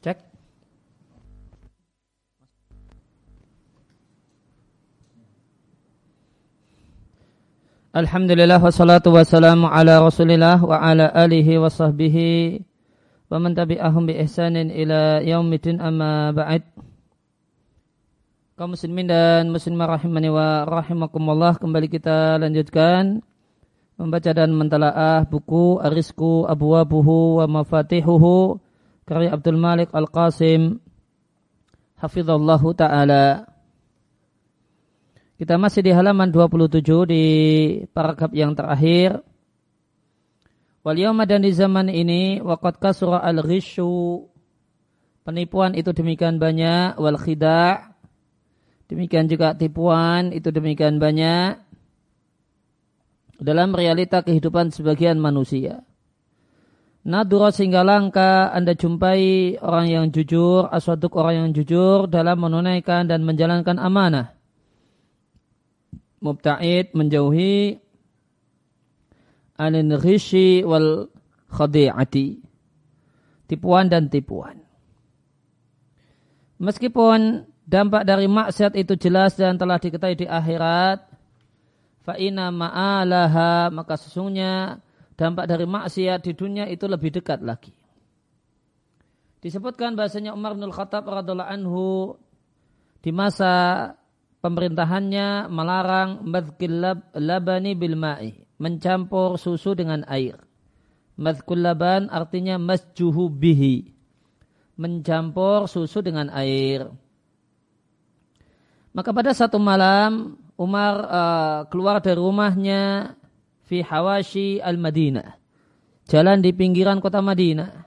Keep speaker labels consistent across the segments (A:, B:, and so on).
A: Cek. Alhamdulillah wassalatu wassalamu ala rasulillah wa ala alihi wa sahbihi wa man tabi'ahum bi ihsanin ila yaumidin amma ba'd kaum muslimin dan muslimah rahimani wa rahimakumullah kembali kita lanjutkan membaca dan mentalaah buku Arisku Abwabuhu wa Mafatihuhu karya Abdul Malik Al-Qasim hafizallahu taala kita masih di halaman 27 di paragraf yang terakhir. Wal yawma dan di zaman ini waqad kasura al ghishu penipuan itu demikian banyak wal khida' demikian juga tipuan itu demikian banyak dalam realita kehidupan sebagian manusia. Nadura sehingga langka Anda jumpai orang yang jujur, aswaduk orang yang jujur dalam menunaikan dan menjalankan amanah. Mubta'id menjauhi anil ghishi wal khadi'ati. Tipuan dan tipuan. Meskipun dampak dari maksiat itu jelas dan telah diketahui di akhirat fa'ina ma'alaha maka sesungguhnya dampak dari maksiat di dunia itu lebih dekat lagi disebutkan bahasanya Umar bin Khattab radhiallahu anhu di masa pemerintahannya melarang madkil lab, labani bil ma'i, mencampur susu dengan air. Madkul laban artinya masjuhu bihi, mencampur susu dengan air. Maka pada satu malam Umar uh, keluar dari rumahnya fi hawashi al-Madinah. Jalan di pinggiran kota Madinah.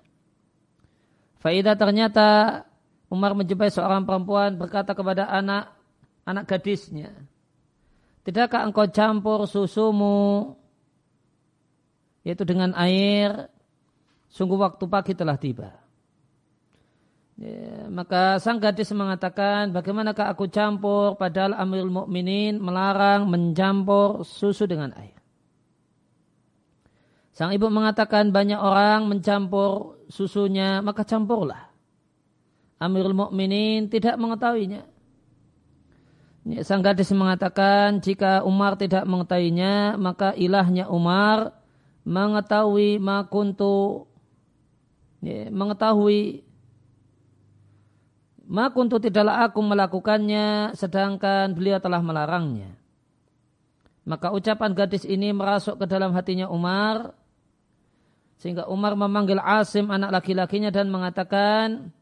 A: Faidah ternyata Umar menjumpai seorang perempuan berkata kepada anak anak gadisnya. Tidakkah engkau campur susumu yaitu dengan air sungguh waktu pagi telah tiba. Ya, maka sang gadis mengatakan, bagaimanakah aku campur padahal Amirul Mukminin melarang mencampur susu dengan air. Sang ibu mengatakan banyak orang mencampur susunya, maka campurlah. Amirul Mukminin tidak mengetahuinya. Sang gadis mengatakan jika Umar tidak mengetahuinya maka ilahnya Umar mengetahui makuntu mengetahui makuntu tidaklah aku melakukannya sedangkan beliau telah melarangnya. Maka ucapan gadis ini merasuk ke dalam hatinya Umar sehingga Umar memanggil Asim anak laki-lakinya dan mengatakan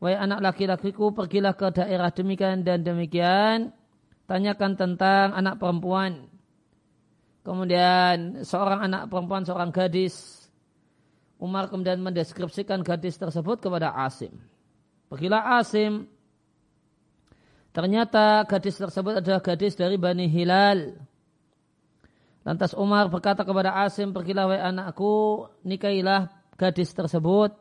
A: Wahai anak laki-lakiku, pergilah ke daerah demikian dan demikian. Tanyakan tentang anak perempuan. Kemudian seorang anak perempuan, seorang gadis. Umar kemudian mendeskripsikan gadis tersebut kepada Asim. Pergilah Asim. Ternyata gadis tersebut adalah gadis dari Bani Hilal. Lantas Umar berkata kepada Asim, pergilah wahai anakku, nikailah gadis tersebut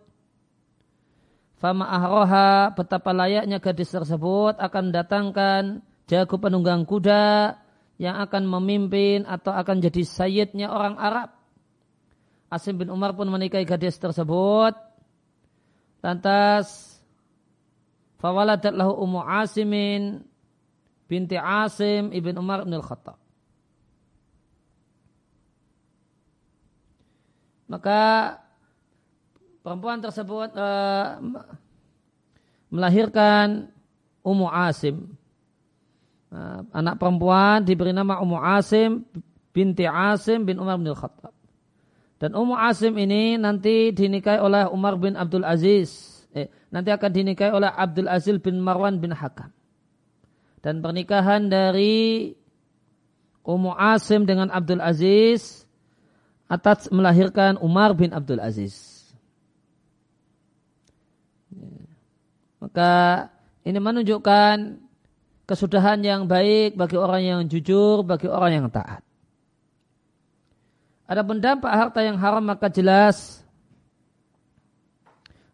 A: Fama ahroha betapa layaknya gadis tersebut akan mendatangkan jago penunggang kuda yang akan memimpin atau akan jadi sayyidnya orang Arab. Asim bin Umar pun menikahi gadis tersebut. Lantas fawaladat lahu Ummu Asimin binti Asim ibn Umar bin Khattab. Maka perempuan tersebut uh, melahirkan Ummu Asim. Uh, anak perempuan diberi nama Ummu Asim binti Asim bin Umar bin Khattab. Dan Ummu Asim ini nanti dinikahi oleh Umar bin Abdul Aziz. Eh, nanti akan dinikahi oleh Abdul Aziz bin Marwan bin Hakam. Dan pernikahan dari Ummu Asim dengan Abdul Aziz atas melahirkan Umar bin Abdul Aziz. Maka ini menunjukkan kesudahan yang baik bagi orang yang jujur, bagi orang yang taat. Adapun dampak harta yang haram maka jelas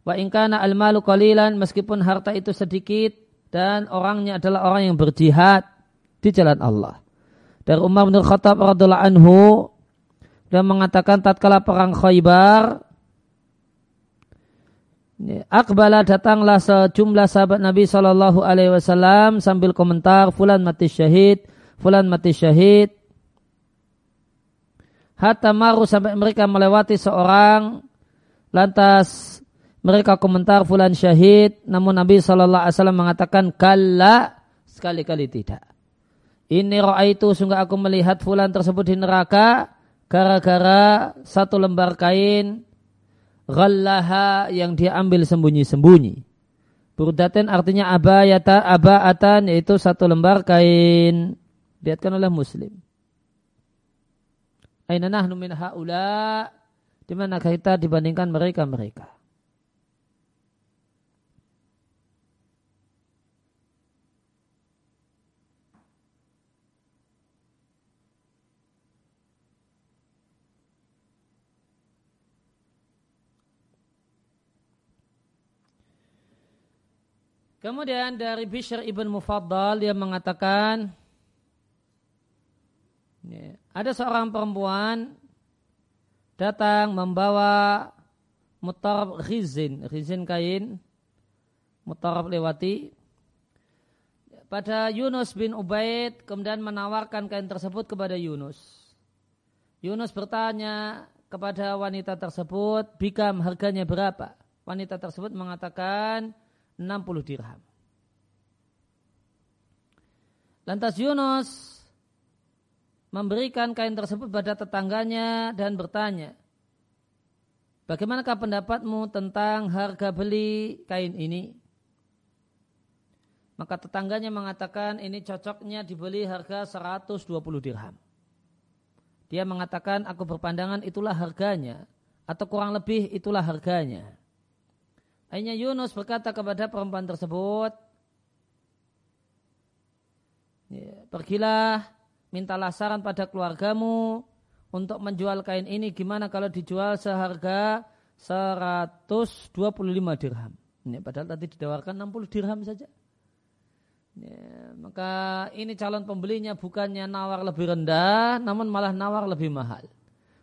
A: wa ingkana al-malu qalilan meskipun harta itu sedikit dan orangnya adalah orang yang berjihad di jalan Allah. Dari Umar bin Khattab radhiallahu anhu dan mengatakan tatkala perang Khaybar Akbala datanglah sejumlah sahabat Nabi Shallallahu Alaihi Wasallam sambil komentar fulan mati syahid, fulan mati syahid. Hatta maru sampai mereka melewati seorang lantas mereka komentar fulan syahid namun Nabi Shallallahu Alaihi Wasallam mengatakan kalla sekali-kali tidak. Ini roa itu sungguh aku melihat fulan tersebut di neraka gara-gara satu lembar kain ghallaha yang dia ambil sembunyi-sembunyi. Burdaten artinya abayata, abaatan yaitu satu lembar kain. Lihatkan oleh muslim. Aina nahnu min haula di mana kita dibandingkan mereka-mereka. Kemudian dari Bishr ibn Mufaddal dia mengatakan ada seorang perempuan datang membawa mutarab rizin, rizin kain, mutarab lewati. Pada Yunus bin Ubaid kemudian menawarkan kain tersebut kepada Yunus. Yunus bertanya kepada wanita tersebut, bikam harganya berapa? Wanita tersebut mengatakan, 60 dirham. Lantas Yunus memberikan kain tersebut pada tetangganya dan bertanya, Bagaimanakah pendapatmu tentang harga beli kain ini? Maka tetangganya mengatakan ini cocoknya dibeli harga 120 dirham. Dia mengatakan aku berpandangan itulah harganya atau kurang lebih itulah harganya. Akhirnya Yunus berkata kepada perempuan tersebut, ya, pergilah mintalah saran pada keluargamu untuk menjual kain ini gimana kalau dijual seharga 125 dirham. Ya, padahal tadi ditawarkan 60 dirham saja. Ya, maka ini calon pembelinya bukannya nawar lebih rendah, namun malah nawar lebih mahal.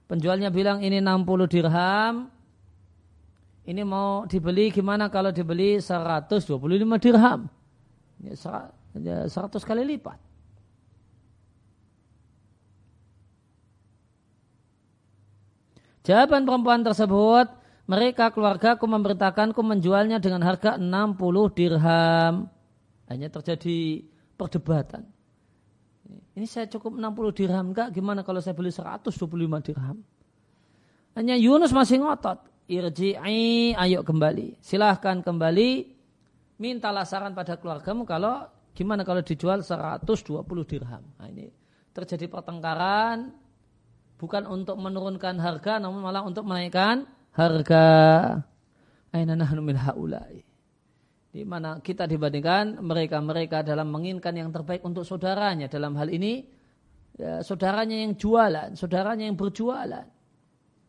A: Penjualnya bilang ini 60 dirham, ini mau dibeli gimana kalau dibeli 125 dirham? Ya, 100 ya, kali lipat. Jawaban perempuan tersebut, mereka keluargaku memberitakanku menjualnya dengan harga 60 dirham. Hanya terjadi perdebatan. Ini saya cukup 60 dirham enggak? Gimana kalau saya beli 125 dirham? Hanya Yunus masih ngotot irji'i, ayo kembali. Silahkan kembali, mintalah saran pada keluargamu kalau gimana kalau dijual 120 dirham. Nah, ini terjadi pertengkaran bukan untuk menurunkan harga namun malah untuk menaikkan harga. Aina nahnu min haula'i. Di mana kita dibandingkan mereka-mereka dalam menginginkan yang terbaik untuk saudaranya. Dalam hal ini ya, saudaranya yang jualan, saudaranya yang berjualan.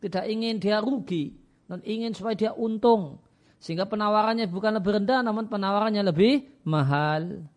A: Tidak ingin dia rugi dan ingin supaya dia untung. Sehingga penawarannya bukan lebih rendah namun penawarannya lebih mahal.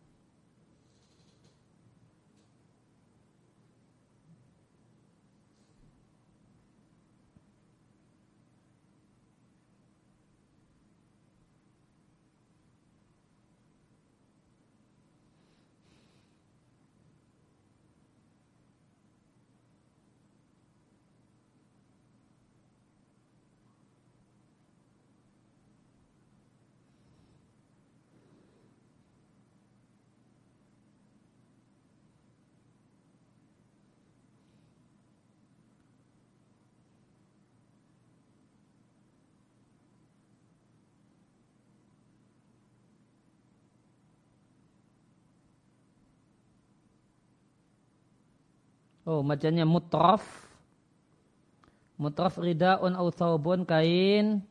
A: Oh, macamnya mutraf. Mutraf ridaun au thawbun kain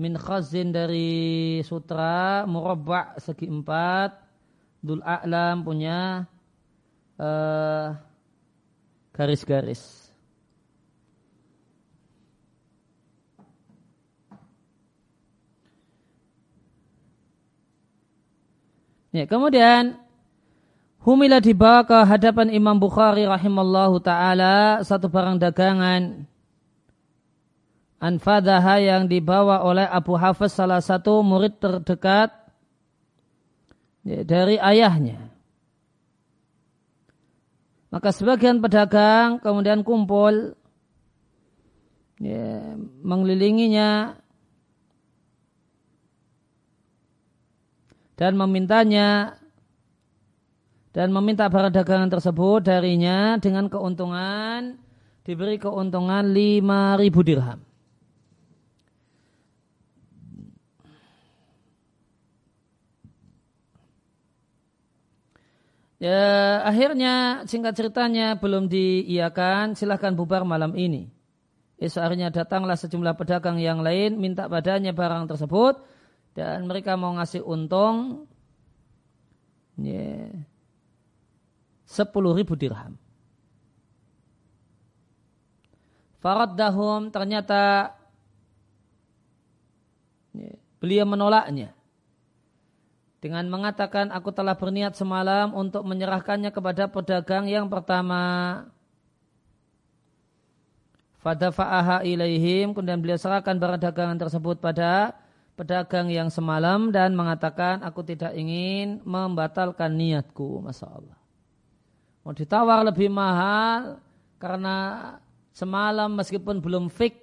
A: min khazin dari sutra murabba segi empat dul a'lam punya uh, garis-garis. Ya, kemudian Humila dibawa ke hadapan Imam Bukhari rahimallahu taala satu barang dagangan anfadaha yang dibawa oleh Abu Hafiz salah satu murid terdekat dari ayahnya. Maka sebagian pedagang kemudian kumpul ya, mengelilinginya dan memintanya dan meminta barang dagangan tersebut darinya dengan keuntungan diberi keuntungan 5000 dirham. Ya, akhirnya singkat ceritanya belum diiakan, silahkan bubar malam ini. Esok harinya datanglah sejumlah pedagang yang lain minta padanya barang tersebut dan mereka mau ngasih untung ya, 10 ribu dirham. Farad dahum ternyata ya, beliau menolaknya dengan mengatakan aku telah berniat semalam untuk menyerahkannya kepada pedagang yang pertama. Fadafa'aha ilaihim kemudian beliau serahkan barang dagangan tersebut pada pedagang yang semalam dan mengatakan aku tidak ingin membatalkan niatku. Masya Allah. Mau ditawar lebih mahal karena semalam meskipun belum fix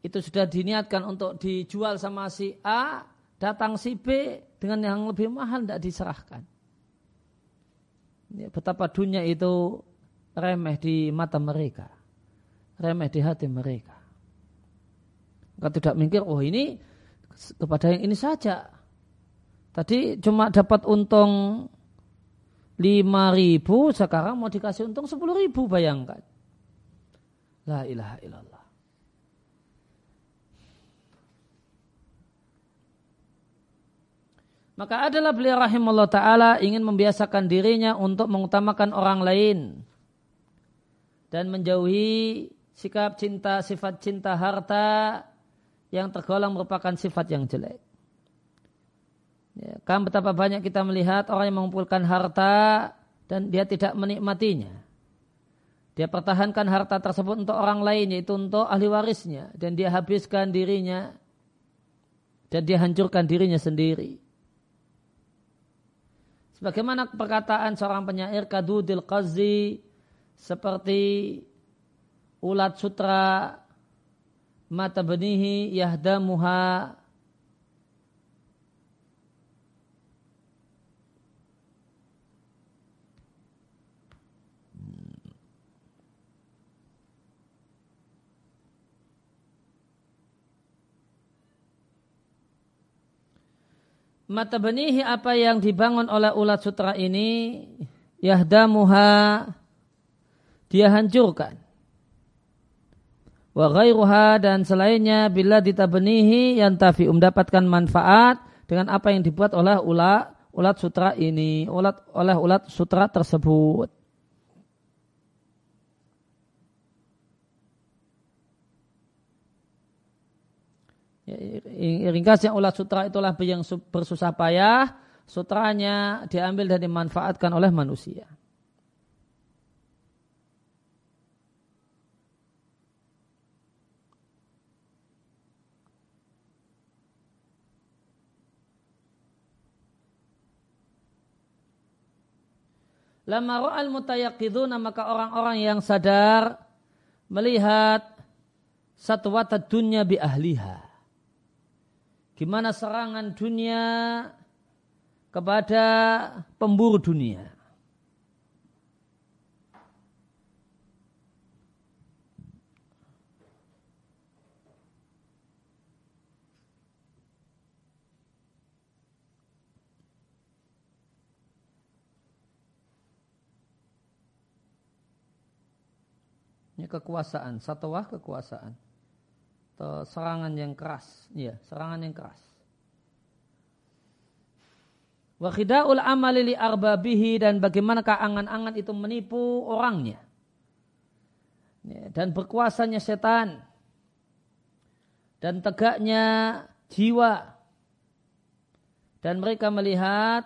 A: itu sudah diniatkan untuk dijual sama si A, datang si B, dengan yang lebih mahal tidak diserahkan. Ya, betapa dunia itu remeh di mata mereka. Remeh di hati mereka. Mereka tidak mikir, oh ini kepada yang ini saja. Tadi cuma dapat untung 5 ribu, sekarang mau dikasih untung 10 ribu bayangkan. La ilaha illallah. Maka adalah beliau rahimahullah ta'ala ingin membiasakan dirinya untuk mengutamakan orang lain. Dan menjauhi sikap cinta, sifat cinta harta yang tergolong merupakan sifat yang jelek. Ya, kan betapa banyak kita melihat orang yang mengumpulkan harta dan dia tidak menikmatinya. Dia pertahankan harta tersebut untuk orang lain yaitu untuk ahli warisnya dan dia habiskan dirinya dan dia hancurkan dirinya sendiri. Sebagaimana perkataan seorang penyair Kadudil Qazi seperti ulat sutra mata benihi yahdamuha mata benihi apa yang dibangun oleh ulat sutra ini yahdamuha dia hancurkan. Wa ghairuha dan selainnya bila ditabenihi yang tafi mendapatkan manfaat dengan apa yang dibuat oleh ulat ulat sutra ini ulat oleh ulat sutra tersebut Ya, ringkasnya ulah sutra itulah yang bersusah payah, sutranya diambil dan dimanfaatkan oleh manusia. Lama ra'al mutayakiduna maka orang-orang yang sadar melihat satu wata dunya bi ahliha Gimana serangan dunia kepada pemburu dunia. Ini kekuasaan, satwah kekuasaan serangan yang keras, ya, serangan yang keras. Wa khida'ul amali li arbabihi dan bagaimana angan-angan itu menipu orangnya. Ya, dan berkuasanya setan dan tegaknya jiwa dan mereka melihat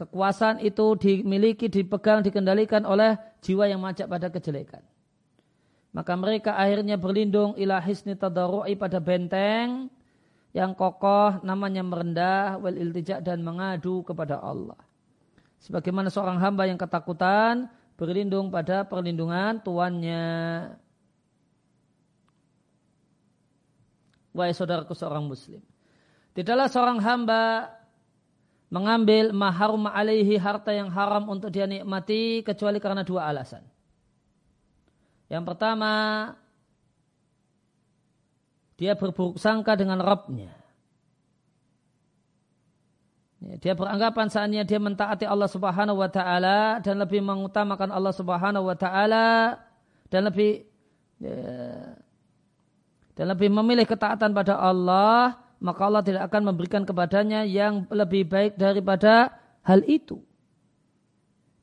A: kekuasaan itu dimiliki, dipegang, dikendalikan oleh jiwa yang majak pada kejelekan. Maka mereka akhirnya berlindung ila hisni tadarru'i pada benteng yang kokoh namanya merendah wal iltija dan mengadu kepada Allah. Sebagaimana seorang hamba yang ketakutan berlindung pada perlindungan tuannya. Wahai saudaraku seorang muslim. Tidaklah seorang hamba mengambil maharum alaihi harta yang haram untuk dia nikmati kecuali karena dua alasan. Yang pertama, dia berburuk sangka dengan Rabbnya. Ya, dia beranggapan saatnya dia mentaati Allah Subhanahu wa taala dan lebih mengutamakan Allah Subhanahu wa taala dan lebih ya, dan lebih memilih ketaatan pada Allah, maka Allah tidak akan memberikan kepadanya yang lebih baik daripada hal itu.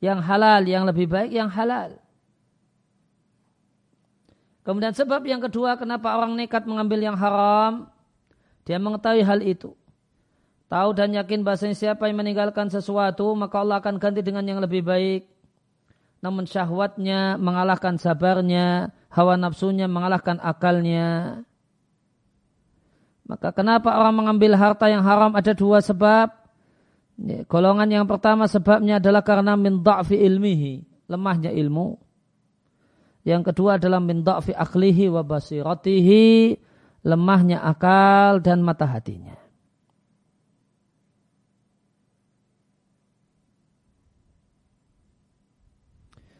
A: Yang halal, yang lebih baik yang halal. Kemudian sebab yang kedua kenapa orang nekat mengambil yang haram, dia mengetahui hal itu. Tahu dan yakin bahasanya siapa yang meninggalkan sesuatu maka Allah akan ganti dengan yang lebih baik. Namun syahwatnya mengalahkan sabarnya, hawa nafsunya mengalahkan akalnya. Maka kenapa orang mengambil harta yang haram ada dua sebab. Golongan yang pertama sebabnya adalah karena min da'fi ilmihi, lemahnya ilmu. Yang kedua adalah min da'fi aklihi wa basiratihi, lemahnya akal dan mata hatinya.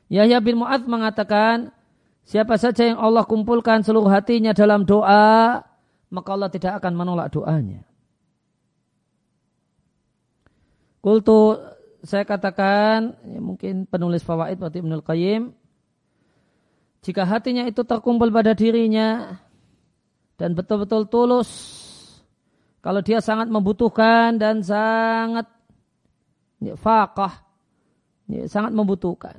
A: Yahya bin Mu'ad mengatakan, siapa saja yang Allah kumpulkan seluruh hatinya dalam doa, maka Allah tidak akan menolak doanya. Kultu saya katakan, ya mungkin penulis fawaid berarti Ibnul Qayyim, jika hatinya itu terkumpul pada dirinya dan betul-betul tulus, kalau dia sangat membutuhkan dan sangat ya, faqah, ya, sangat membutuhkan.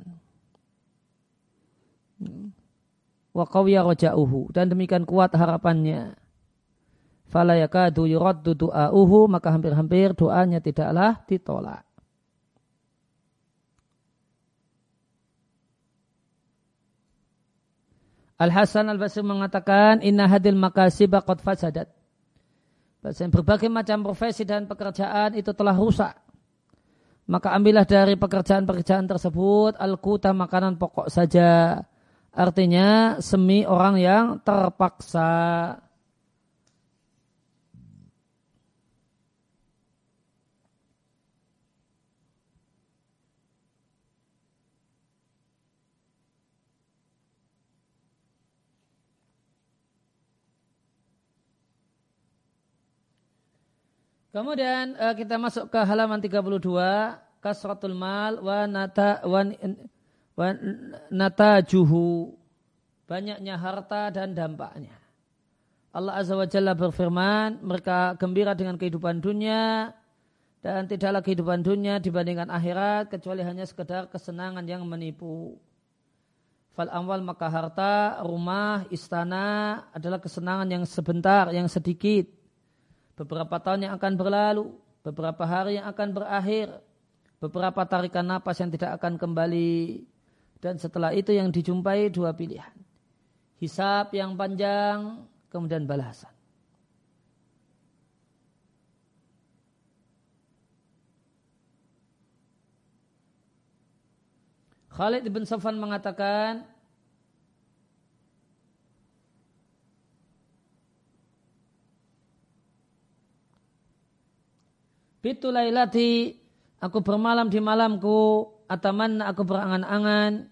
A: Wa raja'uhu. Dan demikian kuat harapannya. Fala yakadu yuraddu du'auhu maka hampir-hampir doanya tidaklah ditolak Al Hasan Al Basri mengatakan inna hadil makasib qad fasadat. Berbagai macam profesi dan pekerjaan itu telah rusak. Maka ambillah dari pekerjaan-pekerjaan tersebut al-kuta makanan pokok saja Artinya semi orang yang terpaksa. Kemudian uh, kita masuk ke halaman 32 kasratul mal wa nata wa natajuhu banyaknya harta dan dampaknya. Allah Azza wa Jalla berfirman, mereka gembira dengan kehidupan dunia dan tidaklah kehidupan dunia dibandingkan akhirat kecuali hanya sekedar kesenangan yang menipu. Fal amwal maka harta, rumah, istana adalah kesenangan yang sebentar, yang sedikit. Beberapa tahun yang akan berlalu, beberapa hari yang akan berakhir, beberapa tarikan napas yang tidak akan kembali dan setelah itu yang dijumpai dua pilihan. Hisab yang panjang, kemudian balasan. Khalid bin Safan mengatakan, Bitu lailati, aku bermalam di malamku, ataman aku berangan-angan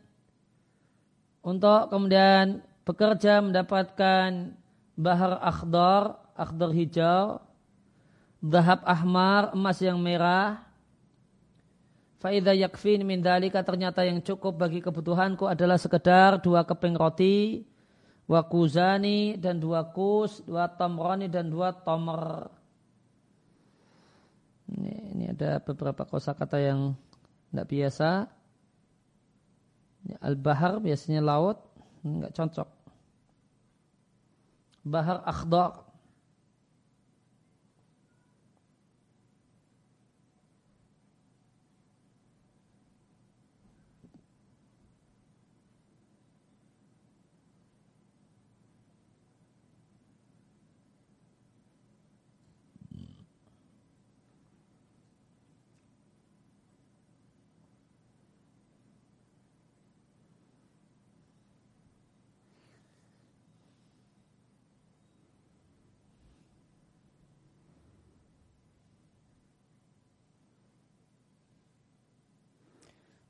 A: untuk kemudian bekerja mendapatkan bahar akhdar, akhdar hijau, zahab ahmar, emas yang merah. Faida yakfin min dalika ternyata yang cukup bagi kebutuhanku adalah sekedar dua keping roti, dua kuzani dan dua kus, dua tomroni dan dua tomer. Ini, ini ada beberapa kosakata yang tidak biasa. Al-bahar biasanya laut, nggak cocok. Bahar akhdar.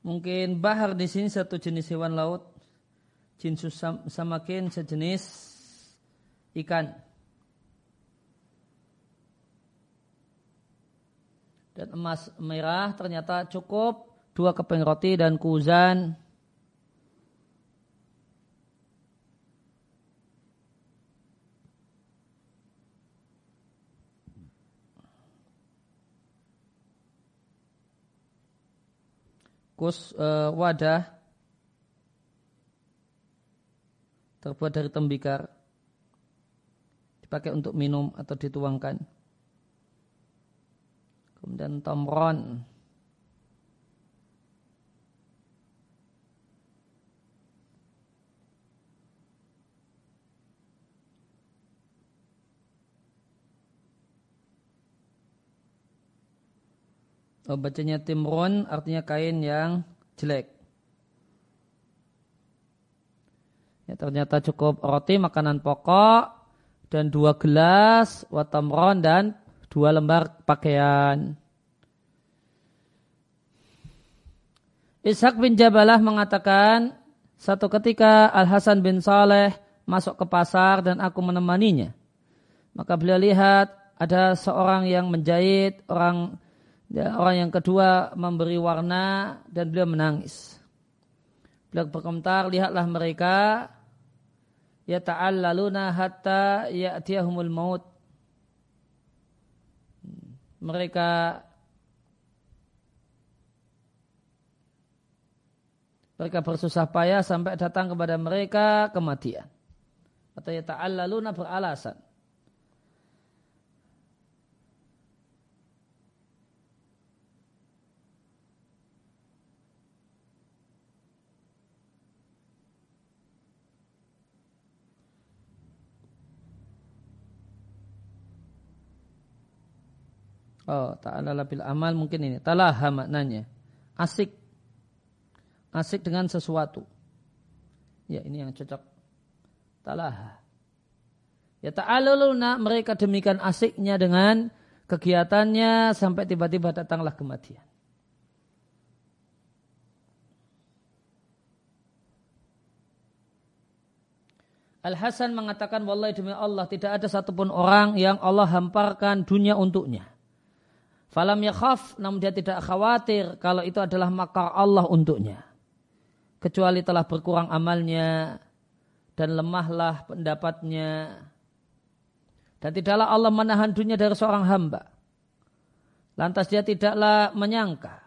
A: Mungkin bahar di sini satu jenis hewan laut. Jinsus samakin sejenis ikan. Dan emas merah ternyata cukup dua keping roti dan kuzan kus uh, wadah terbuat dari tembikar dipakai untuk minum atau dituangkan. Kemudian tomron bacanya timron artinya kain yang jelek. Ya, ternyata cukup roti makanan pokok dan dua gelas watamron dan dua lembar pakaian. Ishak bin Jabalah mengatakan satu ketika Al Hasan bin Saleh masuk ke pasar dan aku menemaninya. Maka beliau lihat ada seorang yang menjahit orang dan orang yang kedua memberi warna dan beliau menangis. Beliau berkomentar, lihatlah mereka ya ta'allaluna hatta ya'tiyahumul maut. Mereka mereka bersusah payah sampai datang kepada mereka kematian. Atau ya ta'allaluna beralasan. Oh, ta'ala bil amal mungkin ini. Talaha maknanya. Asik. Asik dengan sesuatu. Ya, ini yang cocok. Talaha. Ya ta'aluluna mereka demikian asiknya dengan kegiatannya sampai tiba-tiba datanglah kematian. Al-Hasan mengatakan wallahi demi Allah tidak ada satupun orang yang Allah hamparkan dunia untuknya. Falam yakhaf, namun dia tidak khawatir kalau itu adalah makar Allah untuknya. Kecuali telah berkurang amalnya dan lemahlah pendapatnya. Dan tidaklah Allah menahan dunia dari seorang hamba. Lantas dia tidaklah menyangka.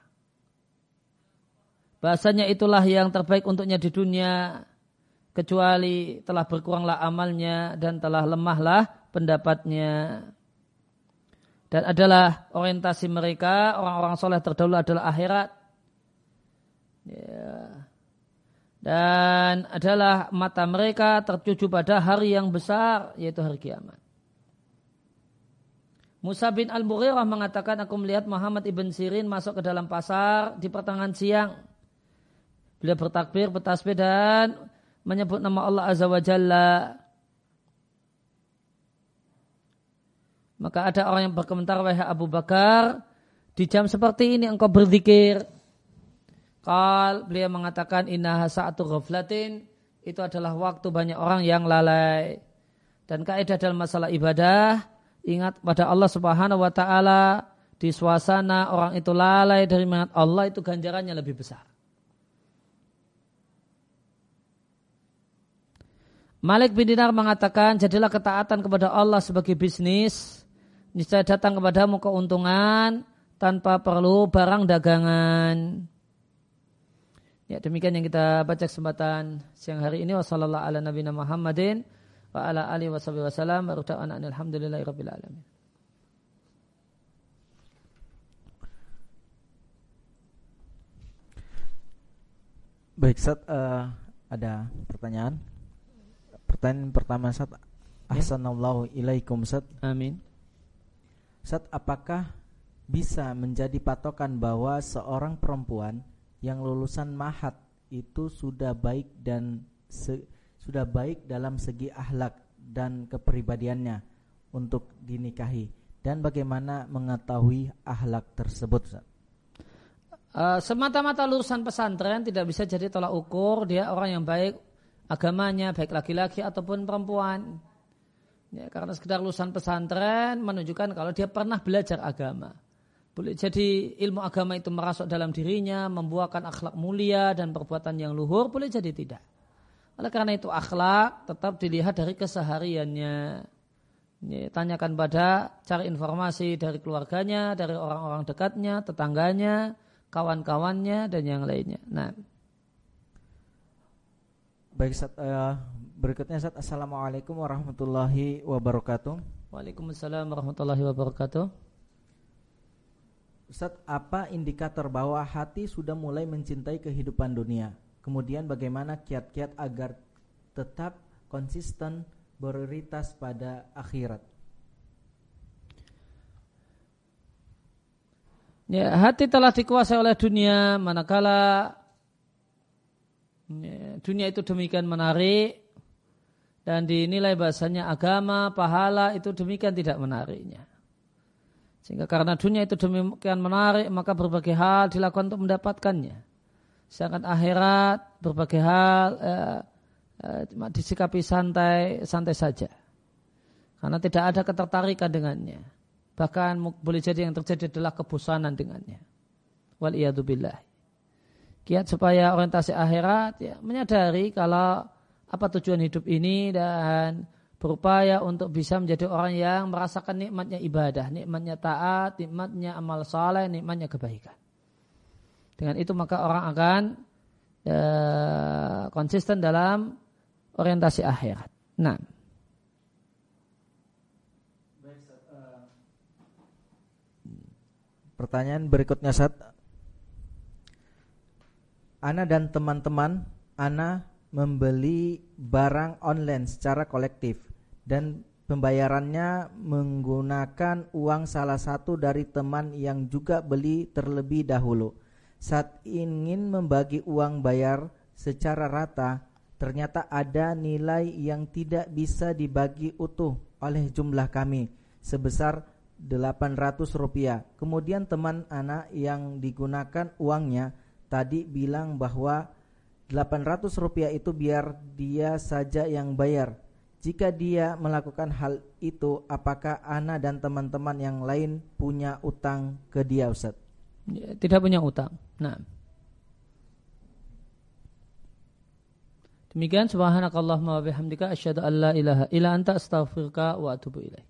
A: Bahasanya itulah yang terbaik untuknya di dunia. Kecuali telah berkuranglah amalnya dan telah lemahlah pendapatnya dan adalah orientasi mereka orang-orang soleh terdahulu adalah akhirat. Ya. dan adalah mata mereka tertuju pada hari yang besar yaitu hari kiamat. Musa bin Al-Mughirah mengatakan aku melihat Muhammad ibn Sirin masuk ke dalam pasar di pertengahan siang. Beliau bertakbir bertasbih dan menyebut nama Allah Azza wa Jalla Maka ada orang yang berkomentar, wahai Abu Bakar, di jam seperti ini engkau berzikir. Kal beliau mengatakan inna sa'atu ghaflatin itu adalah waktu banyak orang yang lalai. Dan kaidah dalam masalah ibadah ingat pada Allah Subhanahu wa taala di suasana orang itu lalai dari mengingat Allah itu ganjarannya lebih besar. Malik bin Dinar mengatakan jadilah ketaatan kepada Allah sebagai bisnis niscaya datang kepadamu keuntungan tanpa perlu barang dagangan. Ya demikian yang kita baca kesempatan siang hari ini wasallallahu ala nabiyina Muhammadin wa ala alihi washabihi wasallam wa alhamdulillahi rabbil alamin.
B: Baik, Sat, uh, ada pertanyaan. Pertanyaan pertama, Sat. Ahsanallahu ilaikum, Sat.
A: Amin.
B: Saat apakah bisa menjadi patokan bahwa seorang perempuan yang lulusan mahat itu sudah baik dan se, sudah baik dalam segi ahlak dan kepribadiannya untuk dinikahi dan bagaimana mengetahui ahlak tersebut
A: uh, semata-mata lulusan pesantren tidak bisa jadi tolak ukur dia orang yang baik agamanya baik laki-laki ataupun perempuan. Ya, karena sekedar lulusan pesantren menunjukkan kalau dia pernah belajar agama. Boleh jadi ilmu agama itu merasuk dalam dirinya, membuahkan akhlak mulia dan perbuatan yang luhur, boleh jadi tidak. Oleh karena itu akhlak tetap dilihat dari kesehariannya. Ini, tanyakan pada cari informasi dari keluarganya, dari orang-orang dekatnya, tetangganya, kawan-kawannya dan yang lainnya. Nah,
B: baik uh, Berikutnya Ustaz Assalamualaikum warahmatullahi wabarakatuh
A: Waalaikumsalam warahmatullahi wabarakatuh
B: Ustaz, apa indikator bahwa hati sudah mulai mencintai kehidupan dunia? Kemudian bagaimana kiat-kiat agar tetap konsisten prioritas pada akhirat?
A: Ya, hati telah dikuasai oleh dunia manakala ya, dunia itu demikian menarik dan dinilai bahasanya agama, pahala itu demikian tidak menariknya. Sehingga karena dunia itu demikian menarik, maka berbagai hal dilakukan untuk mendapatkannya. Sedangkan akhirat berbagai hal eh, eh, disikapi santai santai saja. Karena tidak ada ketertarikan dengannya. Bahkan boleh jadi yang terjadi adalah kebosanan dengannya. Wal. Kiat supaya orientasi akhirat ya menyadari kalau apa tujuan hidup ini dan berupaya untuk bisa menjadi orang yang merasakan nikmatnya ibadah, nikmatnya taat, nikmatnya amal saleh, nikmatnya kebaikan. Dengan itu maka orang akan e, konsisten dalam orientasi akhirat. Nah.
B: Pertanyaan berikutnya saat Ana dan teman-teman Ana membeli barang online secara kolektif dan pembayarannya menggunakan uang salah satu dari teman yang juga beli terlebih dahulu. Saat ingin membagi uang bayar secara rata, ternyata ada nilai yang tidak bisa dibagi utuh oleh jumlah kami sebesar 800 rupiah. Kemudian teman anak yang digunakan uangnya tadi bilang bahwa 800 rupiah itu biar dia saja yang bayar. Jika dia melakukan hal itu, apakah Ana dan teman-teman yang lain punya utang ke dia, Ustaz?
A: Ya, tidak punya utang. Nah. Demikian subhanakallahumma wa bihamdika asyhadu an la ilaha illa anta astaghfiruka wa atubu ilaik.